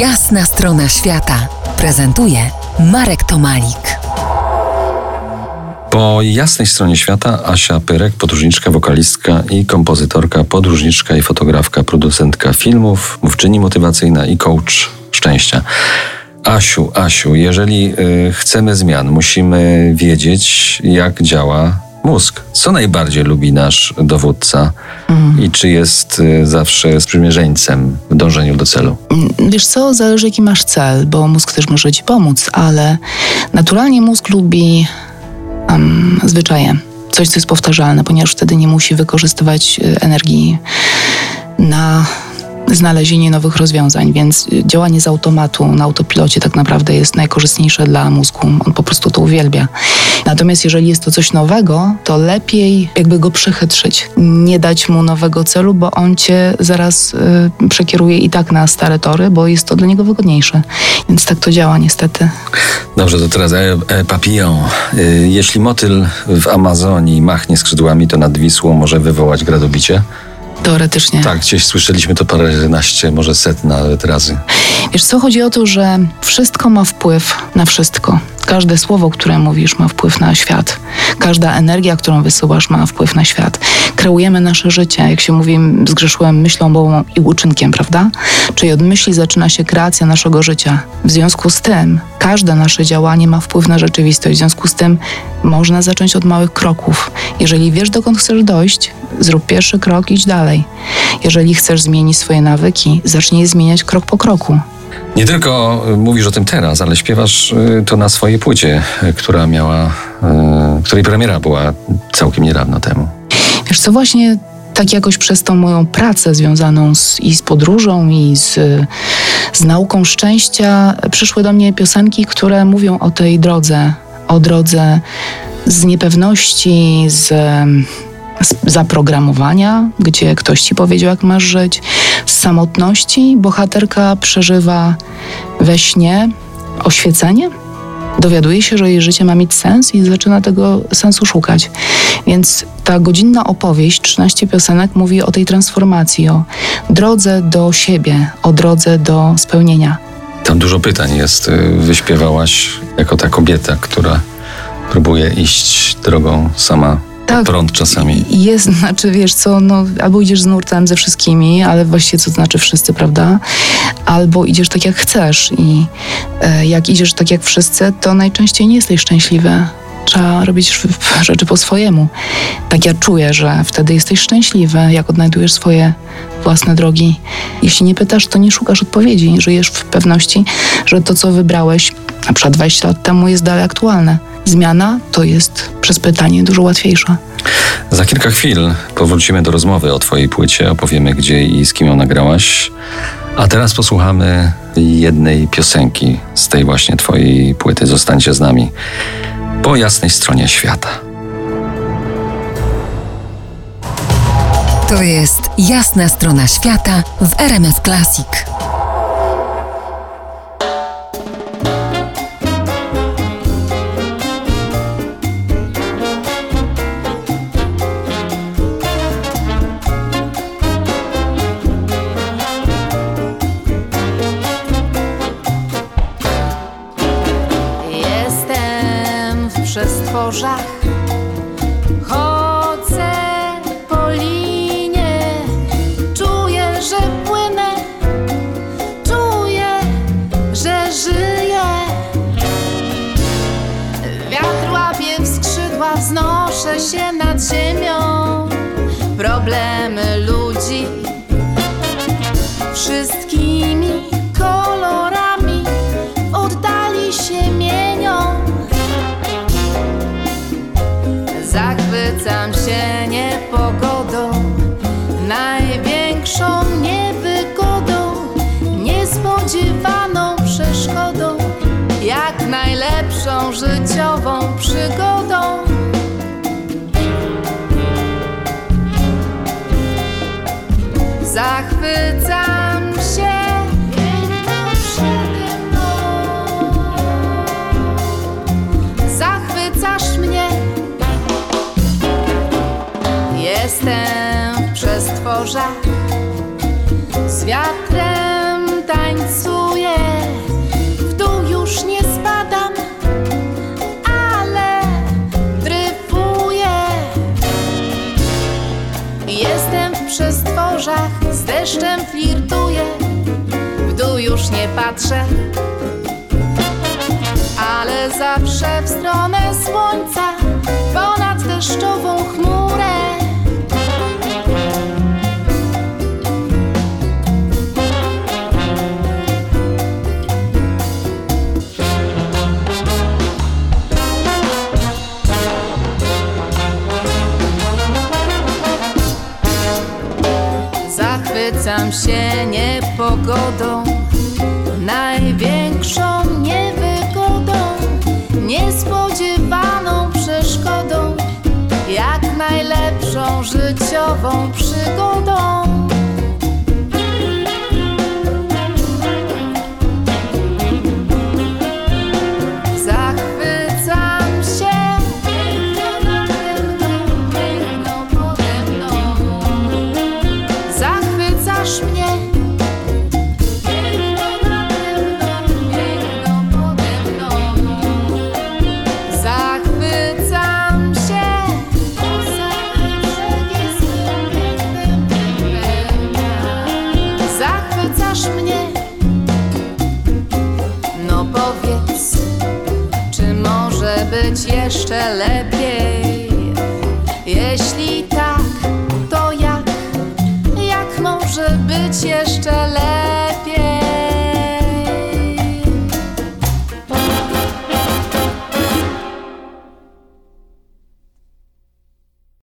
Jasna strona świata prezentuje Marek Tomalik. Po jasnej stronie świata Asia Pyrek, podróżniczka, wokalistka i kompozytorka, podróżniczka i fotografka, producentka filmów, mówczyni motywacyjna i coach szczęścia. Asiu, Asiu, jeżeli y, chcemy zmian, musimy wiedzieć, jak działa mózg. Co najbardziej lubi nasz dowódca mhm. i czy jest y, zawsze sprzymierzeńcem w dążeniu do celu? Mm, wiesz co, zależy jaki masz cel, bo mózg też może ci pomóc, ale naturalnie mózg lubi um, zwyczaje. Coś, co jest powtarzalne, ponieważ wtedy nie musi wykorzystywać y, energii na znalezienie nowych rozwiązań, więc działanie z automatu na autopilocie tak naprawdę jest najkorzystniejsze dla mózgu. On po prostu to uwielbia. Natomiast jeżeli jest to coś nowego, to lepiej jakby go przechytrzyć. Nie dać mu nowego celu, bo on cię zaraz y, przekieruje i tak na stare tory, bo jest to dla niego wygodniejsze. Więc tak to działa niestety. Dobrze, to teraz e, e. Y, jeśli motyl w Amazonii machnie skrzydłami, to nad Wisłą może wywołać gradobicie? Teoretycznie. Tak, gdzieś słyszeliśmy to paręnaście, może set nawet razy. Wiesz co, chodzi o to, że wszystko ma wpływ na wszystko. Każde słowo, które mówisz, ma wpływ na świat. Każda energia, którą wysyłasz, ma wpływ na świat. Kreujemy nasze życie. Jak się mówi, zgrzeszyłem myślą, mową i uczynkiem, prawda? Czyli od myśli zaczyna się kreacja naszego życia. W związku z tym, każde nasze działanie ma wpływ na rzeczywistość. W związku z tym, można zacząć od małych kroków. Jeżeli wiesz, dokąd chcesz dojść, zrób pierwszy krok, idź dalej. Jeżeli chcesz zmienić swoje nawyki, zacznij zmieniać krok po kroku. Nie tylko y, mówisz o tym teraz, ale śpiewasz y, to na swojej płycie, y, która miała, której premiera była całkiem niedawno temu. Wiesz co, właśnie tak jakoś przez tą moją pracę związaną z, i z podróżą, i z, z nauką szczęścia, przyszły do mnie piosenki, które mówią o tej drodze, o drodze z niepewności, z zaprogramowania, gdzie ktoś ci powiedział, jak masz żyć, z samotności. Bohaterka przeżywa we śnie oświecenie, dowiaduje się, że jej życie ma mieć sens i zaczyna tego sensu szukać. Więc ta godzinna opowieść, 13 piosenek, mówi o tej transformacji, o drodze do siebie, o drodze do spełnienia. Tam dużo pytań jest. Wyśpiewałaś jako ta kobieta, która próbuje iść drogą sama tak, prąd czasami. Jest, znaczy wiesz co, no, albo idziesz z nurtem ze wszystkimi, ale właściwie co to znaczy wszyscy, prawda? Albo idziesz tak jak chcesz i e, jak idziesz tak jak wszyscy, to najczęściej nie jesteś szczęśliwy. Trzeba robić rzeczy po swojemu. Tak ja czuję, że wtedy jesteś szczęśliwy, jak odnajdujesz swoje własne drogi. Jeśli nie pytasz, to nie szukasz odpowiedzi. Żyjesz w pewności, że to, co wybrałeś na przykład 20 lat temu, jest dalej aktualne. Zmiana to jest przez pytanie dużo łatwiejsza. Za kilka chwil powrócimy do rozmowy o Twojej płycie, opowiemy gdzie i z kim ją nagrałaś. A teraz posłuchamy jednej piosenki z tej właśnie Twojej płyty. Zostańcie z nami po jasnej stronie świata. To jest jasna strona świata w RMS Classic. Przestworzach Chodzę po linie Czuję, że płynę Czuję, że żyję. Wiatr łapie w skrzydła Wznoszę się nad ziemią. Problemy ludzi Zachwycam przy stworzach z deszczem flirtuję, w dół już nie patrzę, ale zawsze w stronę słońca ponad deszczową chmurą. Zachwycam się niepogodą, największą niewygodą, niespodziewaną przeszkodą, jak najlepszą życiową przygodą. celebra.